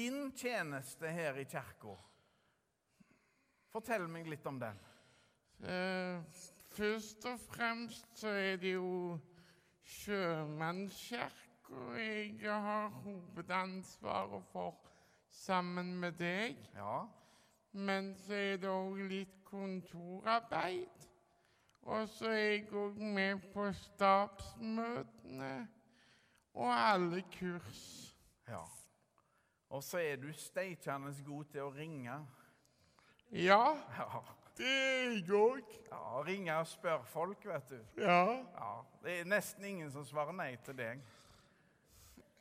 din tjeneste her i kirka. Fortell meg litt om den. Eh, først og fremst så er det jo sjømannskirka jeg har hovedansvaret for sammen med deg. Ja, Men så er det òg litt kontorarbeid. Og så er jeg òg med på stabsmøtene og alle kurs. ja. Og så er du steikjende god til å ringe. Ja, Ja, det er jeg òg. ja ringe og spørre folk, vet du. Ja. Ja, Det er nesten ingen som svarer nei til deg.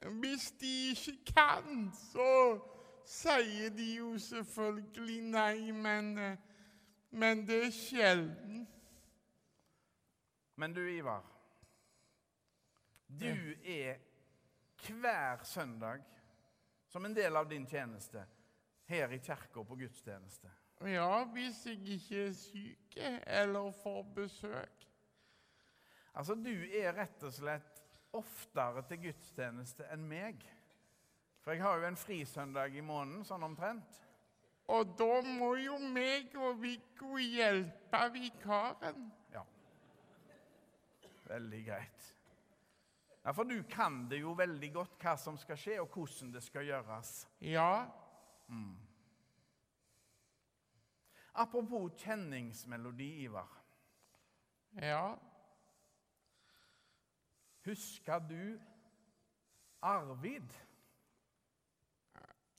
Hvis de ikke kan, så sier de jo selvfølgelig nei, men, men det er sjelden. Men du, Ivar. Du er hver søndag som en del av din tjeneste her i kirka på gudstjeneste. Ja, hvis jeg ikke er syk eller får besøk. Altså, du er rett og slett oftere til gudstjeneste enn meg. For jeg har jo en frisøndag i måneden, sånn omtrent. Og da må jo meg og Viggo hjelpe vikaren. Ja. Veldig greit. Ja, For du kan det jo veldig godt hva som skal skje, og hvordan det skal gjøres. Ja, Apropos kjenningsmelodi, Ivar. ja, Husker du Arvid?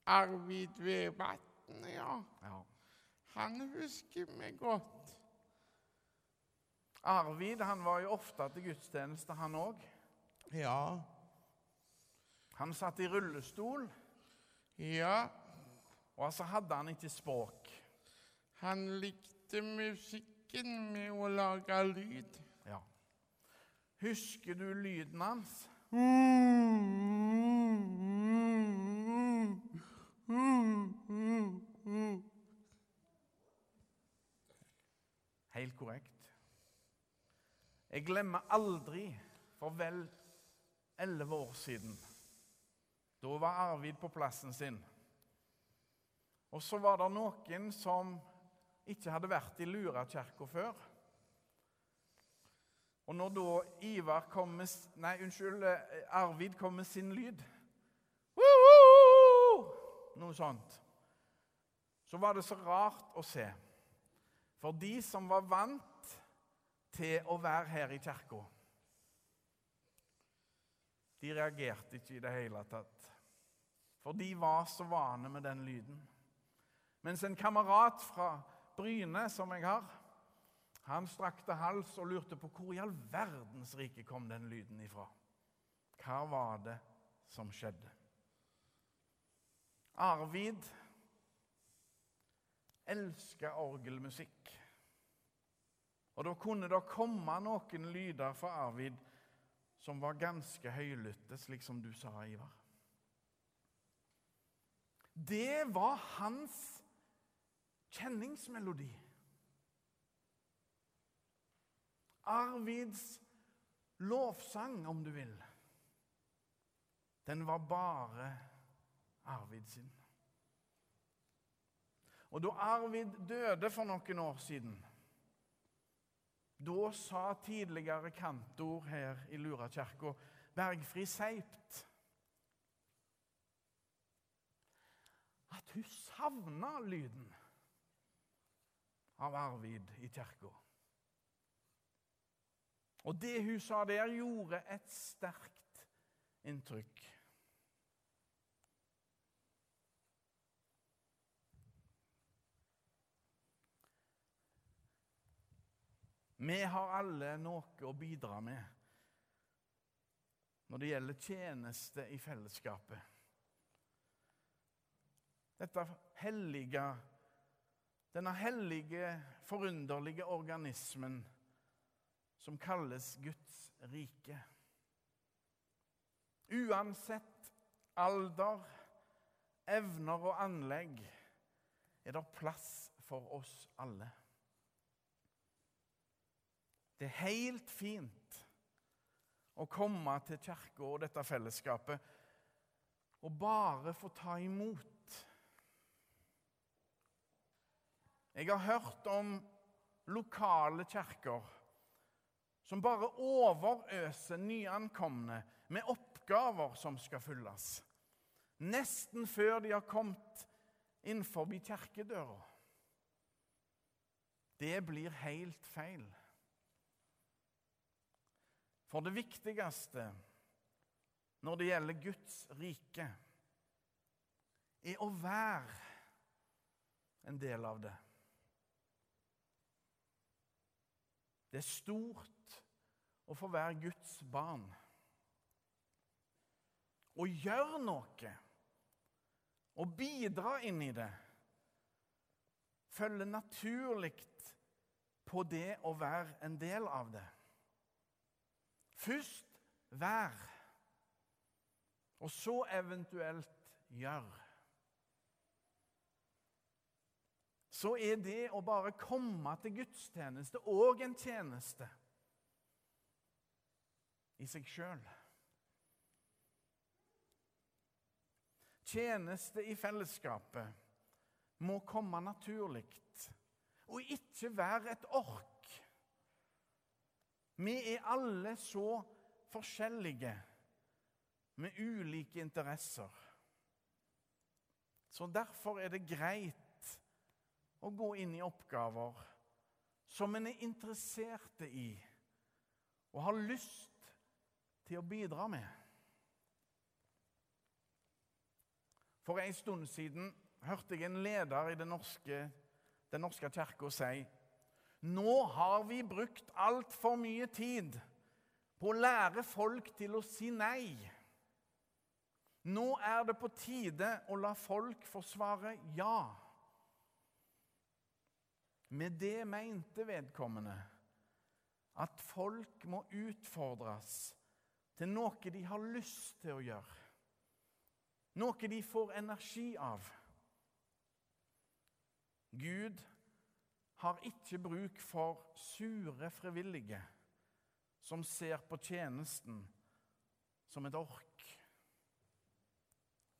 Arvid Vevatn, ja. Ja. Han husker meg godt. Arvid han var jo ofte til gudstjeneste, han òg. Ja, Han satt i rullestol, ja. og så hadde han ikke språk. Han likte musikken med å lage lyd. Ja. Husker du lyden hans? Helt korrekt. Jeg glemmer aldri for vel elleve år siden. Da var Arvid på plassen sin. Og så var det noen som ikke hadde vært i Lurakirka før. Og når da Ivar kom med, nei, unnskyld, eh, Arvid kom med sin lyd Noe sånt. Så var det så rart å se. For de som var vant til å være her i kirka, de reagerte ikke i det hele tatt. For de var så vane med den lyden. Mens en kamerat fra Bryne, som jeg har, han strakte hals og lurte på hvor i all verdens rike kom den lyden ifra. Hva var det som skjedde? Arvid elska orgelmusikk. Og da kunne det komme noen lyder fra Arvid som var ganske høylytte, slik som du sa, Ivar. Det var hans kjenningsmelodi. Arvids lovsang, om du vil. Den var bare Arvid sin. Og da Arvid døde for noen år siden, da sa tidligere kantor her i Lurakirka, Bergfri Seipt, at hun savna lyden av Arvid i kirka. Og det hun sa der, gjorde et sterkt inntrykk. Vi har alle noe å bidra med når det gjelder tjeneste i fellesskapet. Dette hellige, denne hellige, forunderlige organismen som kalles Guds rike. Uansett alder, evner og anlegg er det plass for oss alle. Det er helt fint å komme til kirka og dette fellesskapet og bare få ta imot. Jeg har hørt om lokale kirker som bare overøser nyankomne med oppgaver som skal fylles. Nesten før de har kommet innenfor kirkedøra. Det blir helt feil. For det viktigste når det gjelder Guds rike, er å være en del av det. Det er stort å få være Guds barn. Å gjøre noe å bidra inn i det følger naturlig på det å være en del av det. Først vær, og så eventuelt gjør. Så er det å bare komme til gudstjeneste òg en tjeneste i seg sjøl. Tjeneste i fellesskapet må komme naturlig og ikke være et ork. Vi er alle så forskjellige med ulike interesser. Så derfor er det greit å gå inn i oppgaver som en er interessert i og har lyst til å bidra med. For en stund siden hørte jeg en leder i Den norske, den norske kirka si nå har vi brukt altfor mye tid på å lære folk til å si nei. Nå er det på tide å la folk få svare ja. Med det mente vedkommende at folk må utfordres til noe de har lyst til å gjøre. Noe de får energi av. Gud har ikke bruk for sure frivillige som ser på tjenesten som et ork.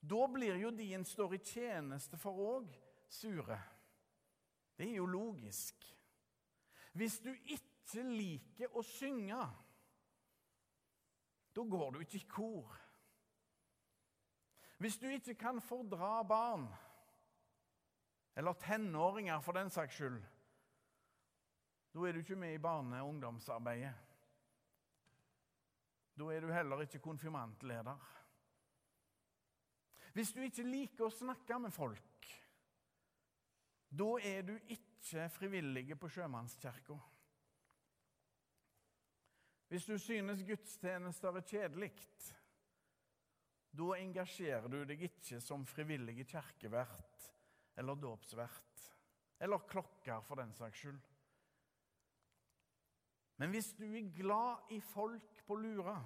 Da blir jo de en står i tjeneste for òg sure. Det er jo logisk. Hvis du ikke liker å synge, da går du ikke i kor. Hvis du ikke kan fordra barn, eller tenåringer for den saks skyld, da er du ikke med i barne- og ungdomsarbeidet. Da er du heller ikke konfirmantleder. Hvis du ikke liker å snakke med folk, da er du ikke frivillig på sjømannskirka. Hvis du synes gudstjenester er kjedelig, da engasjerer du deg ikke som frivillig kirkevert eller dåpsvert. Eller klokker, for den saks skyld. Men hvis du er glad i folk på Lura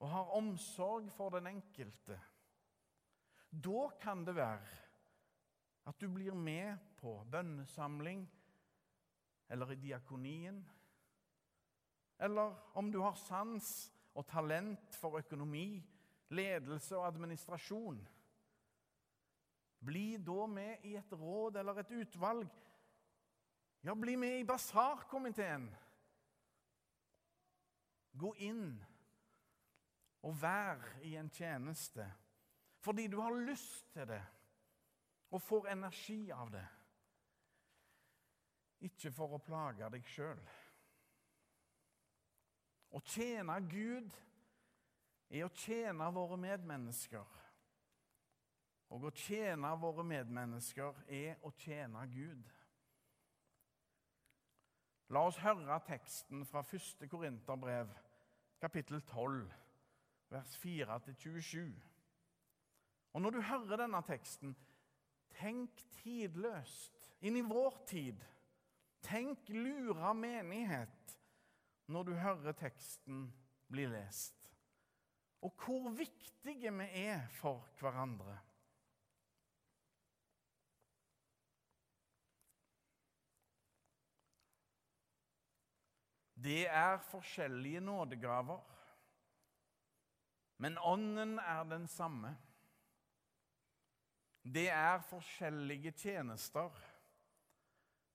og har omsorg for den enkelte, da kan det være at du blir med på bønnesamling eller i diakonien. Eller om du har sans og talent for økonomi, ledelse og administrasjon. Bli da med i et råd eller et utvalg. Ja, bli med i basarkomiteen. Gå inn og vær i en tjeneste fordi du har lyst til det og får energi av det. Ikke for å plage deg sjøl. Å tjene Gud er å tjene våre medmennesker. Og å tjene våre medmennesker er å tjene Gud. La oss høre teksten fra 1. Korinterbrev, kapittel 12, vers 4-27. Og Når du hører denne teksten, tenk tidløst inn i vår tid. Tenk lura menighet når du hører teksten bli lest. Og hvor viktige vi er for hverandre. Det er forskjellige nådegaver. Men ånden er den samme. Det er forskjellige tjenester,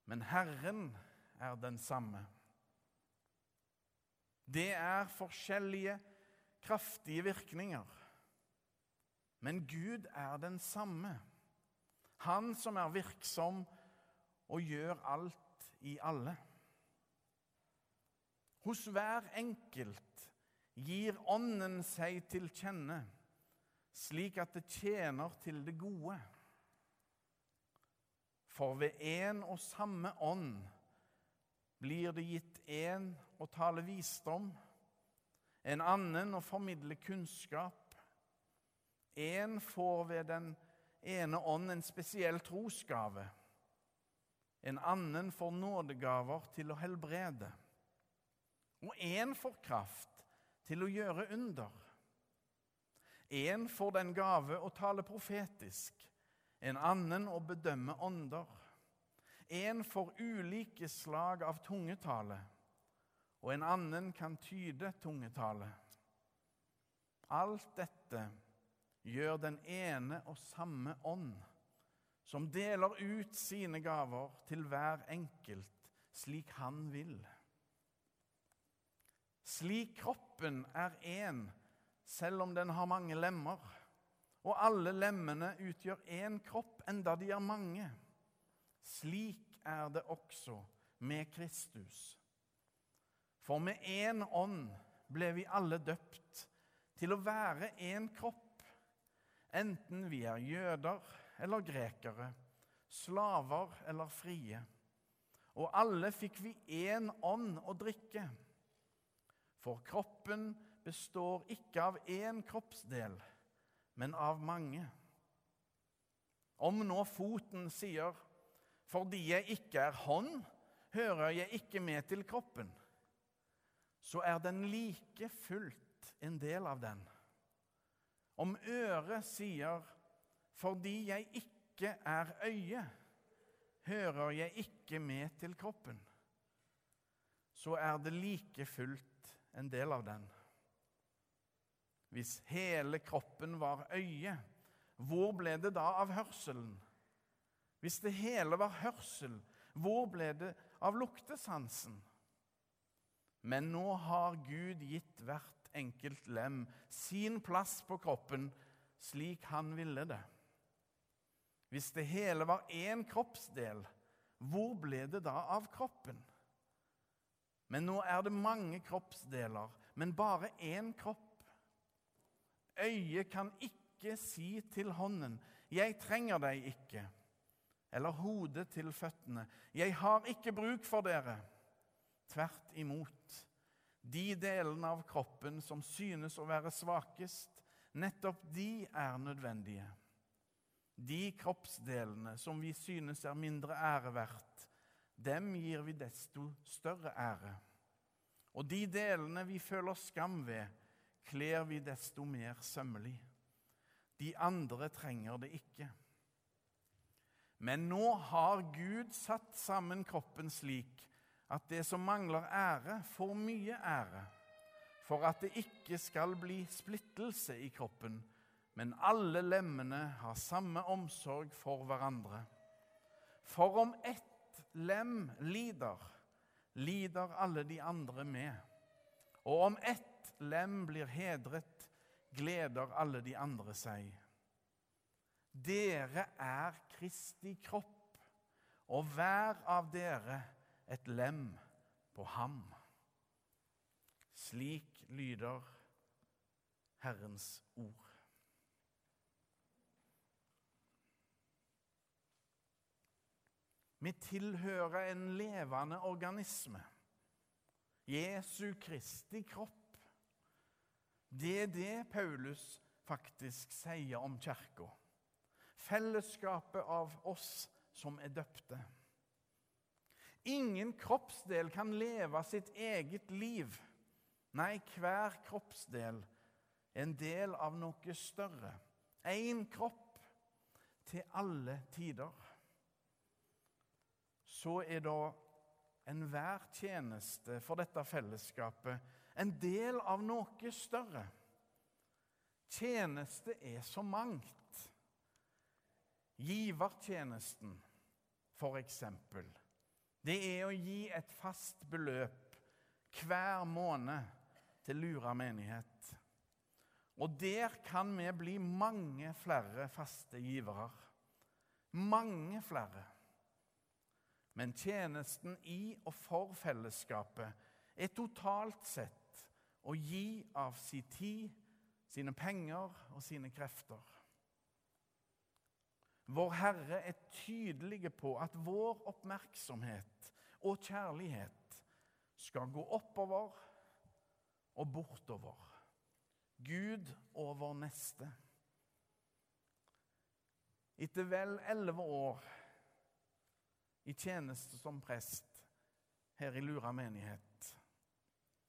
men Herren er den samme. Det er forskjellige kraftige virkninger, men Gud er den samme. Han som er virksom og gjør alt i alle. Hos hver enkelt gir Ånden seg til kjenne, slik at det tjener til det gode. For ved én og samme ånd blir det gitt én å tale visdom, en annen å formidle kunnskap. Én får ved den ene ånd en spesiell trosgave. En annen får nådegaver til å helbrede. Og én får kraft til å gjøre under. En får den gave å tale profetisk, en annen å bedømme ånder. En får ulike slag av tungetale, og en annen kan tyde tungetale. Alt dette gjør den ene og samme ånd, som deler ut sine gaver til hver enkelt slik han vil. Slik kroppen er én, selv om den har mange lemmer, og alle lemmene utgjør én kropp, enda de er mange. Slik er det også med Kristus. For med én ånd ble vi alle døpt til å være én kropp, enten vi er jøder eller grekere, slaver eller frie. Og alle fikk vi én ånd å drikke. For kroppen består ikke av én kroppsdel, men av mange. Om nå foten sier 'fordi jeg ikke er hånd, hører jeg ikke med til kroppen', så er den like fullt en del av den. Om øret sier 'fordi jeg ikke er øye', hører jeg ikke med til kroppen, så er det like fullt en del av den. Hvis hele kroppen var øye, hvor ble det da av hørselen? Hvis det hele var hørsel, hvor ble det av luktesansen? Men nå har Gud gitt hvert enkelt lem sin plass på kroppen slik han ville det. Hvis det hele var én kroppsdel, hvor ble det da av kroppen? Men nå er det mange kroppsdeler, men bare én kropp. Øyet kan ikke si til hånden 'Jeg trenger deg ikke', eller hodet til føttene 'Jeg har ikke bruk for dere'. Tvert imot. De delene av kroppen som synes å være svakest, nettopp de er nødvendige. De kroppsdelene som vi synes er mindre ære verdt, dem gir vi desto større ære. Og de delene vi føler skam ved, kler vi desto mer sømmelig. De andre trenger det ikke. Men nå har Gud satt sammen kroppen slik at det som mangler ære, får mye ære, for at det ikke skal bli splittelse i kroppen, men alle lemmene har samme omsorg for hverandre. For om ett lem lider, lider alle de andre med. Og om ett lem blir hedret, gleder alle de andre seg. Dere er Kristi kropp, og hver av dere et lem på ham. Slik lyder Herrens ord. Vi tilhører en levende organisme. Jesu Kristi kropp. Det er det Paulus faktisk sier om kirka. Fellesskapet av oss som er døpte. Ingen kroppsdel kan leve sitt eget liv. Nei, hver kroppsdel er en del av noe større. Én kropp til alle tider så er da enhver tjeneste for dette fellesskapet en del av noe større. Tjeneste er så mangt. Givertjenesten, for eksempel, det er å gi et fast beløp hver måned til Lura menighet. Og der kan vi bli mange flere faste givere. Mange flere. Men tjenesten i og for fellesskapet er totalt sett å gi av sin tid, sine penger og sine krefter. Vår Herre er tydelige på at vår oppmerksomhet og kjærlighet skal gå oppover og bortover. Gud og vår neste. Etter vel elleve år i tjeneste som prest her i Lura menighet,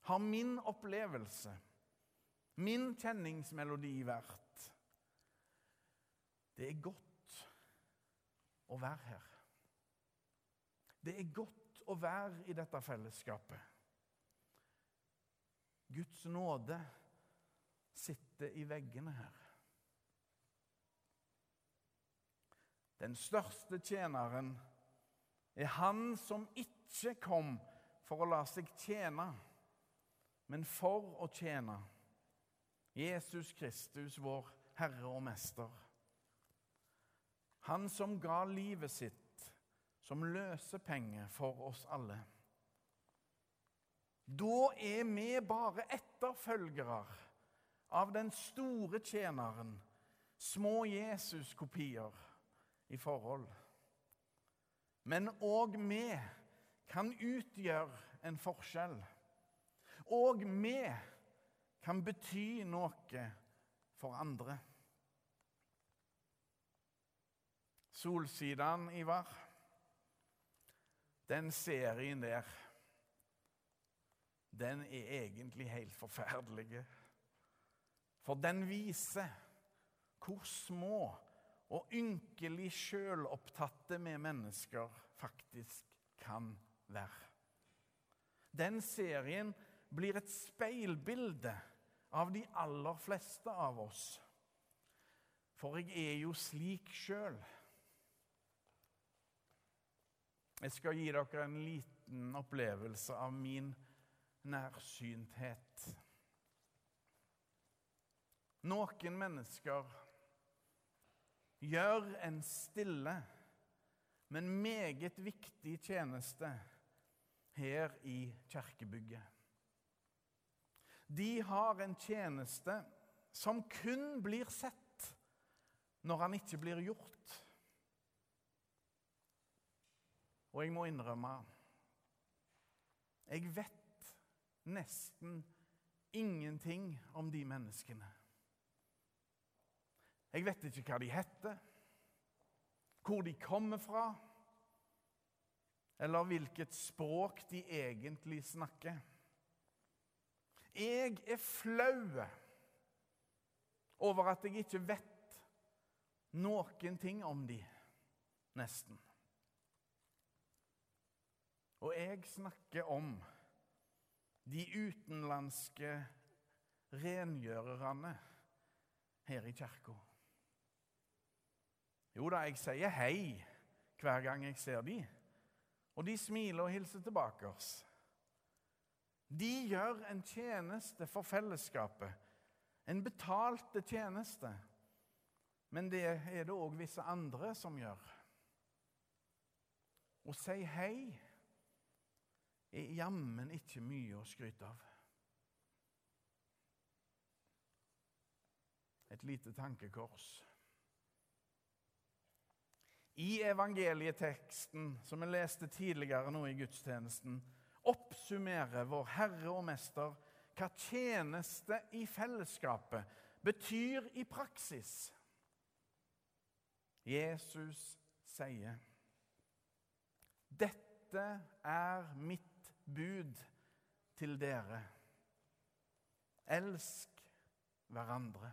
har min opplevelse, min kjenningsmelodi vært Det er godt å være her. Det er godt å være i dette fellesskapet. Guds nåde sitter i veggene her. Den største tjeneren er han som ikke kom for å la seg tjene, men for å tjene. Jesus Kristus, vår Herre og Mester. Han som ga livet sitt som løsepenge for oss alle. Da er vi bare etterfølgere av den store tjeneren, små Jesus-kopier i forhold. Men òg vi kan utgjøre en forskjell. Og vi kan bety noe for andre. Solsidan, Ivar, den serien der, den er egentlig helt forferdelig. For den viser hvor små og ynkelig sjølopptatte vi mennesker faktisk kan være. Den serien blir et speilbilde av de aller fleste av oss. For jeg er jo slik sjøl. Jeg skal gi dere en liten opplevelse av min nærsynthet. Noen mennesker gjør en stille, men meget viktig tjeneste her i kirkebygget. De har en tjeneste som kun blir sett når han ikke blir gjort. Og jeg må innrømme jeg vet nesten ingenting om de menneskene. Jeg vet ikke hva de heter, hvor de kommer fra, eller hvilket språk de egentlig snakker. Jeg er flau over at jeg ikke vet noen ting om de, nesten. Og jeg snakker om de utenlandske rengjørerne her i kirka. Jo da, jeg sier hei hver gang jeg ser de, og de smiler og hilser tilbake oss. De gjør en tjeneste for fellesskapet, en betalte tjeneste. Men det er det òg visse andre som gjør. Å si hei er jammen ikke mye å skryte av. Et lite tankekors. I evangelieteksten som vi leste tidligere nå i gudstjenesten, oppsummerer vår Herre og Mester hva tjeneste i fellesskapet betyr i praksis. Jesus sier, 'Dette er mitt bud til dere.' Elsk hverandre.